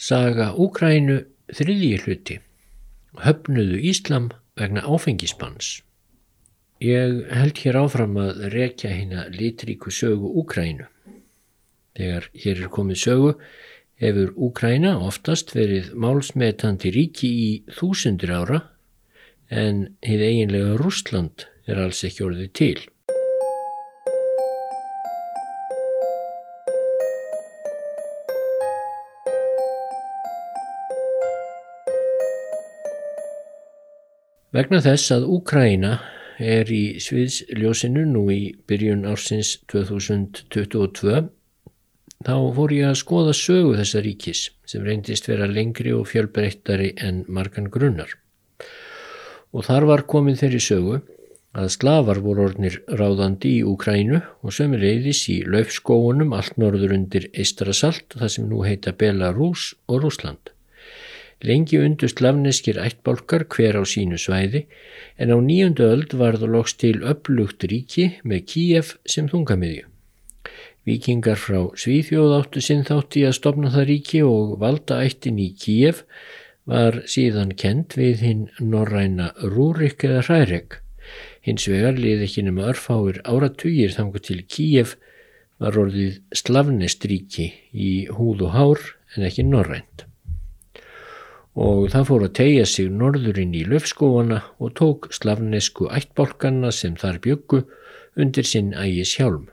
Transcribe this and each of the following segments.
Saga Úkrænu þriðji hluti. Höfnuðu Íslam vegna áfengisbans. Ég held hér áfram að rekja hérna litríku sögu Úkrænu. Þegar hér er komið sögu hefur Úkræna oftast verið málsmetandi ríki í þúsundur ára en hið eiginlega Rúsland er alls ekki orðið til. Vegna þess að Úkræna er í sviðsljósinu nú í byrjun ársins 2022 þá fór ég að skoða sögu þessa ríkis sem reyndist vera lengri og fjölbreyttari en margan grunnar. Og þar var komin þeirri sögu að slafar voru orðnir ráðandi í Úkrænu og sömur reyðis í löfskóunum allt norður undir Eistrasalt það sem nú heita Belarus og Rúsland. Lengi undu slavneskir ættbálkar hver á sínu svæði en á nýjöndu öld var það loks til upplugt ríki með Kíef sem þungamiðju. Vikingar frá Svíþjóð áttu sinn þátti að stopna það ríki og valda ættin í Kíef var síðan kent við hinn norræna Rúrik eða Hrærik. Hins vegar liði ekki nema örfáir áratugir þangu til Kíef var orðið slavnest ríki í húð og hár en ekki norrænt og það fór að tegja sig norðurinn í löfskóana og tók slavnesku ættbálkanna sem þar byggu undir sinn ægis hjálm.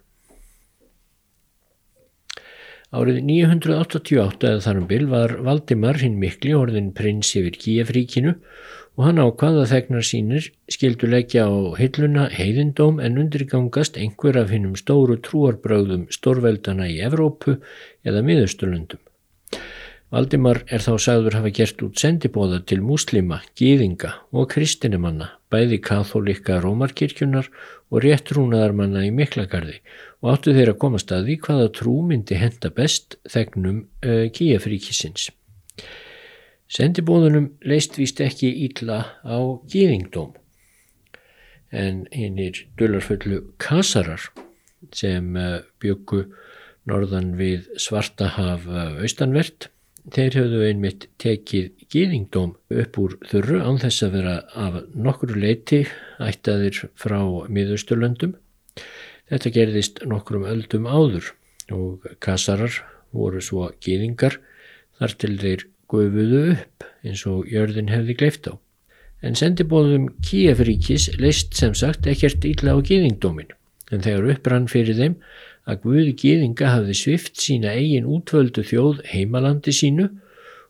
Árið 988 eða þarum bil var Valdimar hinn mikli orðin prins yfir Kíafríkinu og hann ákvaða þegnar sínir skildu leggja á heiluna heiðindóm en undirgangast einhver af hinnum stóru trúarbröðum stórveldana í Evrópu eða miðausturlundum. Valdimar er þá sagður hafa gert út sendibóða til múslima, gýðinga og kristinumanna, bæði katholika rómarkirkjunar og réttrúnaðarmanna í miklagarði og áttu þeir að koma staði hvaða trú myndi henda best þegnum uh, eh, kíafríkisins. Sendibóðunum leist vist ekki ítla á gýðingdóm en hinnir dölarföllu kasarar sem uh, byggu norðan við Svartahaf uh, austanvert þeir höfðu einmitt tekið gýðingdóm upp úr þurru án þess að vera af nokkru leiti ættaðir frá miðausturlöndum. Þetta gerðist nokkrum öldum áður og kasarar voru svo gýðingar þar til þeir gufuðu upp eins og jörðin hefði gleift á. En sendibóðum Kíafríkis leist sem sagt ekkert illa á gýðingdómin en þegar upprann fyrir þeim að Guði Gýðinga hafði svift sína eigin útvöldu þjóð heimalandi sínu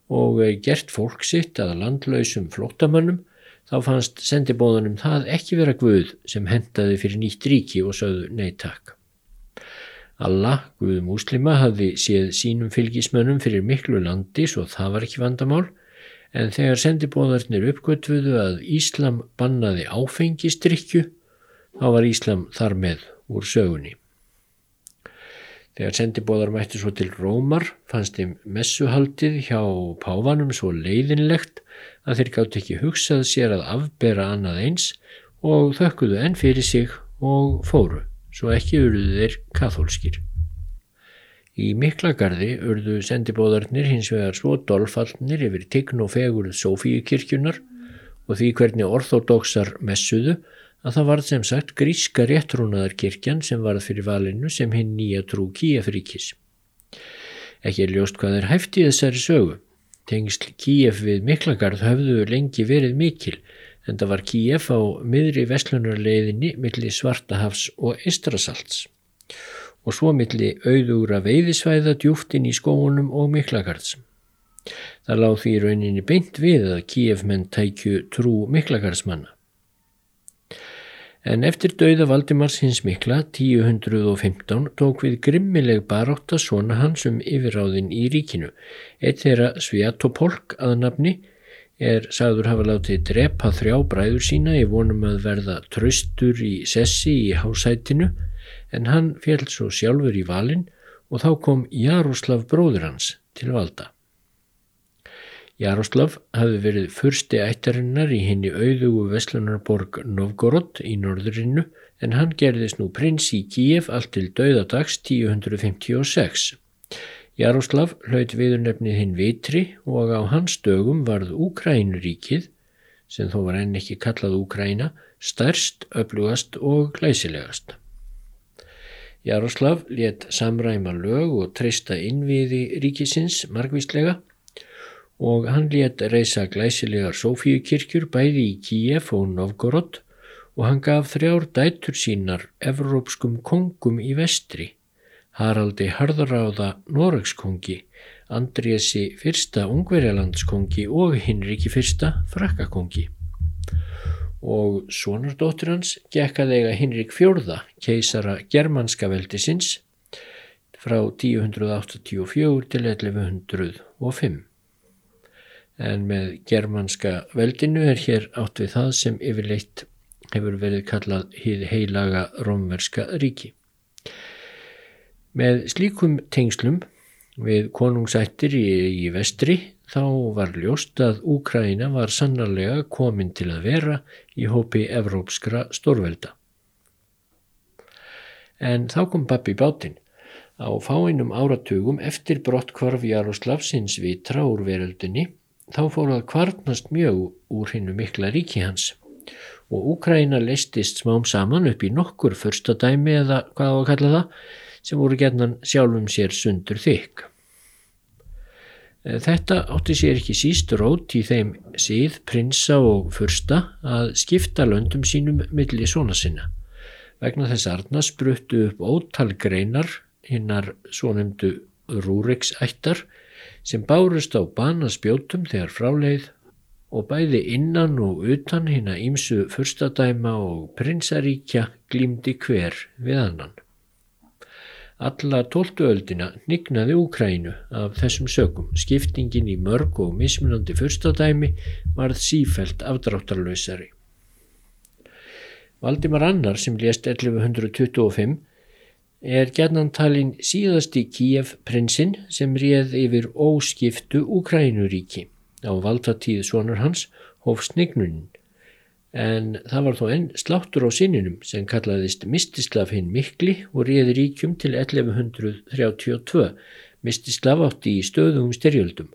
og eh, gert fólk sitt að landlausum flóttamönnum, þá fannst sendibóðunum það ekki vera Guð sem hendaði fyrir nýtt ríki og sögðu neytak. Allah, Guð múslima, hafði séð sínum fylgismönnum fyrir miklu landi svo það var ekki vandamál, en þegar sendibóðarnir uppgötvuðu að Íslam bannaði áfengistrykju, þá var Íslam þar með úr sögunni. Þegar sendibóðar mætti svo til Rómar fannst þeim messuhaldið hjá páfanum svo leiðinlegt að þeir gátt ekki hugsað sér að afbera annað eins og þökkuðu enn fyrir sig og fóru, svo ekki urðu þeir kathólskir. Í Miklagarði urðu sendibóðarnir hins vegar svo dolfallnir yfir tign og fegurð Sofíukirkjunar og því hvernig orþódoksar messuðu að það var sem sagt gríska réttrúnaðarkirkjan sem varð fyrir valinu sem hinn nýja trú Kíafríkis. Ekki er ljóst hvað er hæft í þessari sögu. Tengsl Kíaf við Miklagarð höfðu lengi verið mikil en það var Kíaf á miðri vestlunarleiðinni millir Svartahafs og Istrasalts og svo millir auðugra veiðisvæða djúftin í skóunum og Miklagarðs. Það láð því rauninni beint við að Kíaf menn tækju trú Miklagarðsmanna. En eftir dauða Valdimars hins mikla 1015 tók við grimmileg barátta svona hans um yfirráðin í ríkinu. Eitt þeirra Sviatopolk aðnafni er sagður hafa látið drepa þrjá bræður sína í vonum að verða tröstur í sessi í hásætinu en hann fjell svo sjálfur í valin og þá kom Jaroslav bróður hans til valda. Jaroslav hafði verið fyrsti ættarinnar í henni auðugu Veslunarborg Novgorod í norðurinnu en hann gerðist nú prins í Kíef allt til dauðadags 1056. Jaroslav hlaut viðurnefnið hinn vitri og á hans dögum varð Úkrænuríkið, sem þó var enn ekki kallað Úkræna, stærst, öflugast og glæsilegast. Jaroslav let samræma lög og treysta innviði ríkisins margvíslega og hann let reysa glæsilegar Sofíukirkjur bæði í Kíef og Novgorod og hann gaf þrjár dætur sínar evrópskum kongum í vestri Haraldi Harðaráða Noregskongi, Andriesi fyrsta Ungverjalandskongi og Hinriki fyrsta Frakkakongi. Og sonardóttur hans gekkaði eiga Hinrik fjórða, keisara germanska veldisins frá 1084 til 1105. En með germanska veldinu er hér átt við það sem yfirleitt hefur verið kallað hið heilaga romverska ríki. Með slíkum tengslum við konungsættir í, í vestri þá var ljóst að Úkraina var sannarlega komin til að vera í hópi evrópskra stórvelda. En þá kom Babi bátinn. Á fáinum áratugum eftir brottkvarf Jaroslavsins vitra úr veröldinni þá fór að kvartnast mjög úr hinnu mikla ríki hans og Úkraina leistist smám saman upp í nokkur förstadæmi eða hvað á að kalla það sem voru gerðnan sjálfum sér sundur þykk. Eh, þetta átti sér ekki síst rót í þeim síð, prinsa og fursta að skipta löndum sínum milli svona sinna. Vegna þess aðna spruttu upp ótal greinar hinnar svonemdu rúriksættar sem bárust á banaspjótum þegar fráleið og bæði innan og utan hinn að ímsu furstadæma og prinsaríkja glýmdi hver við annan. Alla tóltuöldina nignaði Úkrænu af þessum sögum. Skiptingin í mörg og mismunandi fyrstadæmi varð sífælt afdráttarlausari. Valdimar Annar sem lést 1125 er gerðnantalinn síðasti Kíef prinsinn sem réð yfir óskiptu Úkrænuríki. Á valdatíð svonur hans hóf snignunin en það var þó enn sláttur á sinninum sem kallaðist Mistislav hinn mikli og réði ríkjum til 1132. Mistislav átti í stöðum styrjöldum.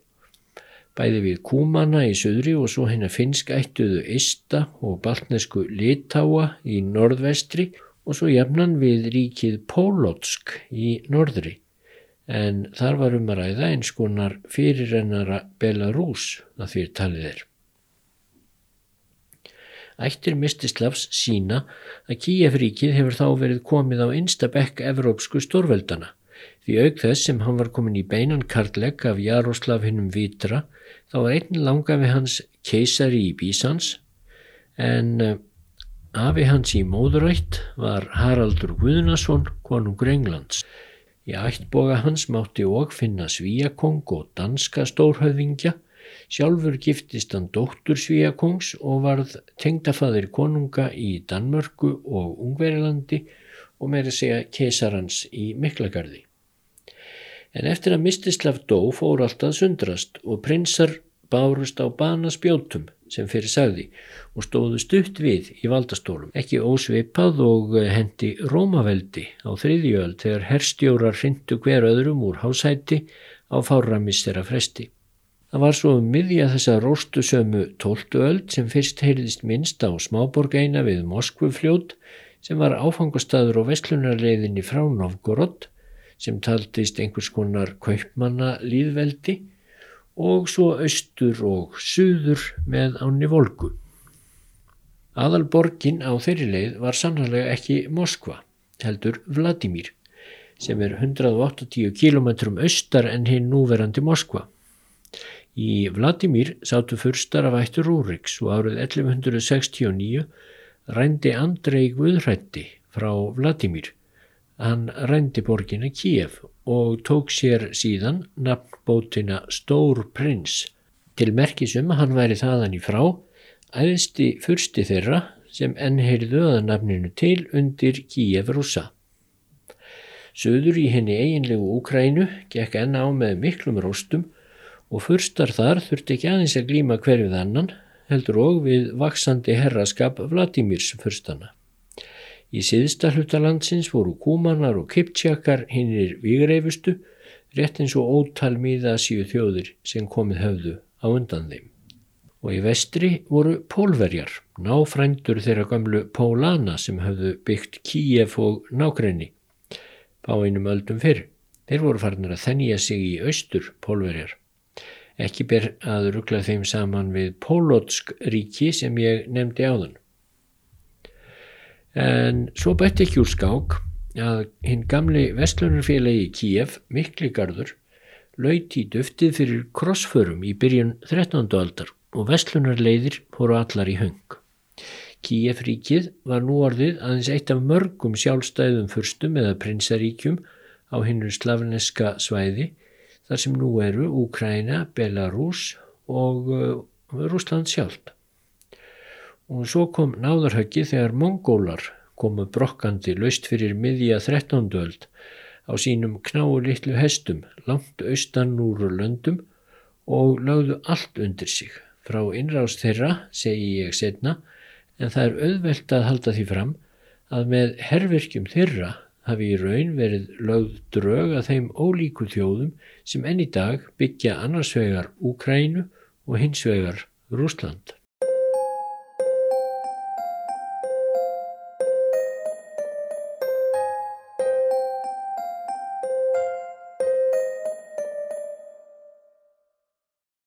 Bæði við Kúmana í söðri og svo hennar finsk ættuðu Ista og baltnesku Litáa í norðvestri og svo jafnan við ríkið Pólotsk í norðri. En þar var um að ræða eins konar fyrirrennara Belarus að því talið er. Ættir Mistislavs sína að Kíjafríkið hefur þá verið komið á einstabekk evrópsku stórveldana því auk þess sem hann var komin í beinan kartlegg af Jaroslav hinnum Vitra þá var einn langa við hans keisari í Bísans en eh, afi hans í móðurætt var Haraldur Guðnason konungur Englands. Í ættboga hans mátti og finna Svíakong og danska stórhauðingja Sjálfur giftist hann dóttur Svíakongs og varð tengdafaðir konunga í Danmörku og Ungverilandi og meira segja kesarans í Miklagarði. En eftir að Mistislav dó fór alltaf sundrast og prinsar bárust á banaspjótum sem fyrir sagði og stóðu stutt við í valdastólum. Ekki ósveipað og hendi Rómaveldi á þriðjöld þegar herstjórar hrindu hver öðrum úr hásæti á fárramistera fresti. Það var svo um miðja þessa róstusömu tóltuöld sem fyrst heyrðist minnst á smáborgeina við Moskvufljót sem var áfangastadur á vestlunarleiðinni frá Novgorod sem taldist einhvers konar kaupmanna líðveldi og svo austur og suður með áni volgu. Aðalborgin á þeirri leið var sannlega ekki Moskva, heldur Vladimir, sem er 180 km austar en hinn núverandi Moskva. Í Vladimir sátu fyrstar af ættur Rúriks og árið 1169 rændi Andrei Guðrætti frá Vladimir. Hann rændi borgina Kíef og tók sér síðan nafnbótina Stór Prins. Til merkisum hann væri þaðan í frá, æðsti fyrsti þeirra sem enn heyrðu að nafninu til undir Kíef rúsa. Suður í henni eiginlegu Úkrænu gekk enn á með miklum róstum og fyrstar þar þurfti ekki aðeins að glíma hverfið annan heldur og við vaksandi herraskap Vladimirs fyrstana. Í síðsta hlutalandsins voru kúmanar og kiptjakar hinnir vigreifustu rétt eins og ótal miða síu þjóðir sem komið höfðu á undan þeim. Og í vestri voru pólverjar, náfrændur þeirra gamlu pólana sem höfðu byggt Kíef og nákrenni á einum öldum fyrr. Þeir voru farnir að þennja sig í austur pólverjar. Ekki ber að ruggla þeim saman við Pólotsk ríki sem ég nefndi áðan. En svo bætti ekki úr skák að hinn gamli vestlunarfélagi Kíef, Mikligarður, lauti duftið fyrir krossförum í byrjun 13. aldar og vestlunarleiðir fóru allar í höng. Kíef ríkið var nú orðið aðeins eitt af mörgum sjálfstæðum fyrstum eða prinsaríkjum á hinnur slavneska svæði þar sem nú eru Úkræna, Belarus og uh, Rúsland sjálft. Og svo kom náðarhöggi þegar mongólar komu brokkandi laust fyrir miðja 13. öld á sínum knáu litlu hestum langt austan úr löndum og lögðu allt undir sig. Frá innrást þeirra, segi ég setna, en það er auðvelt að halda því fram að með herverkjum þeirra hafi í raun verið lögð drög að þeim ólíku þjóðum sem enn í dag byggja annars vegar Úkrænu og hins vegar Rúsland.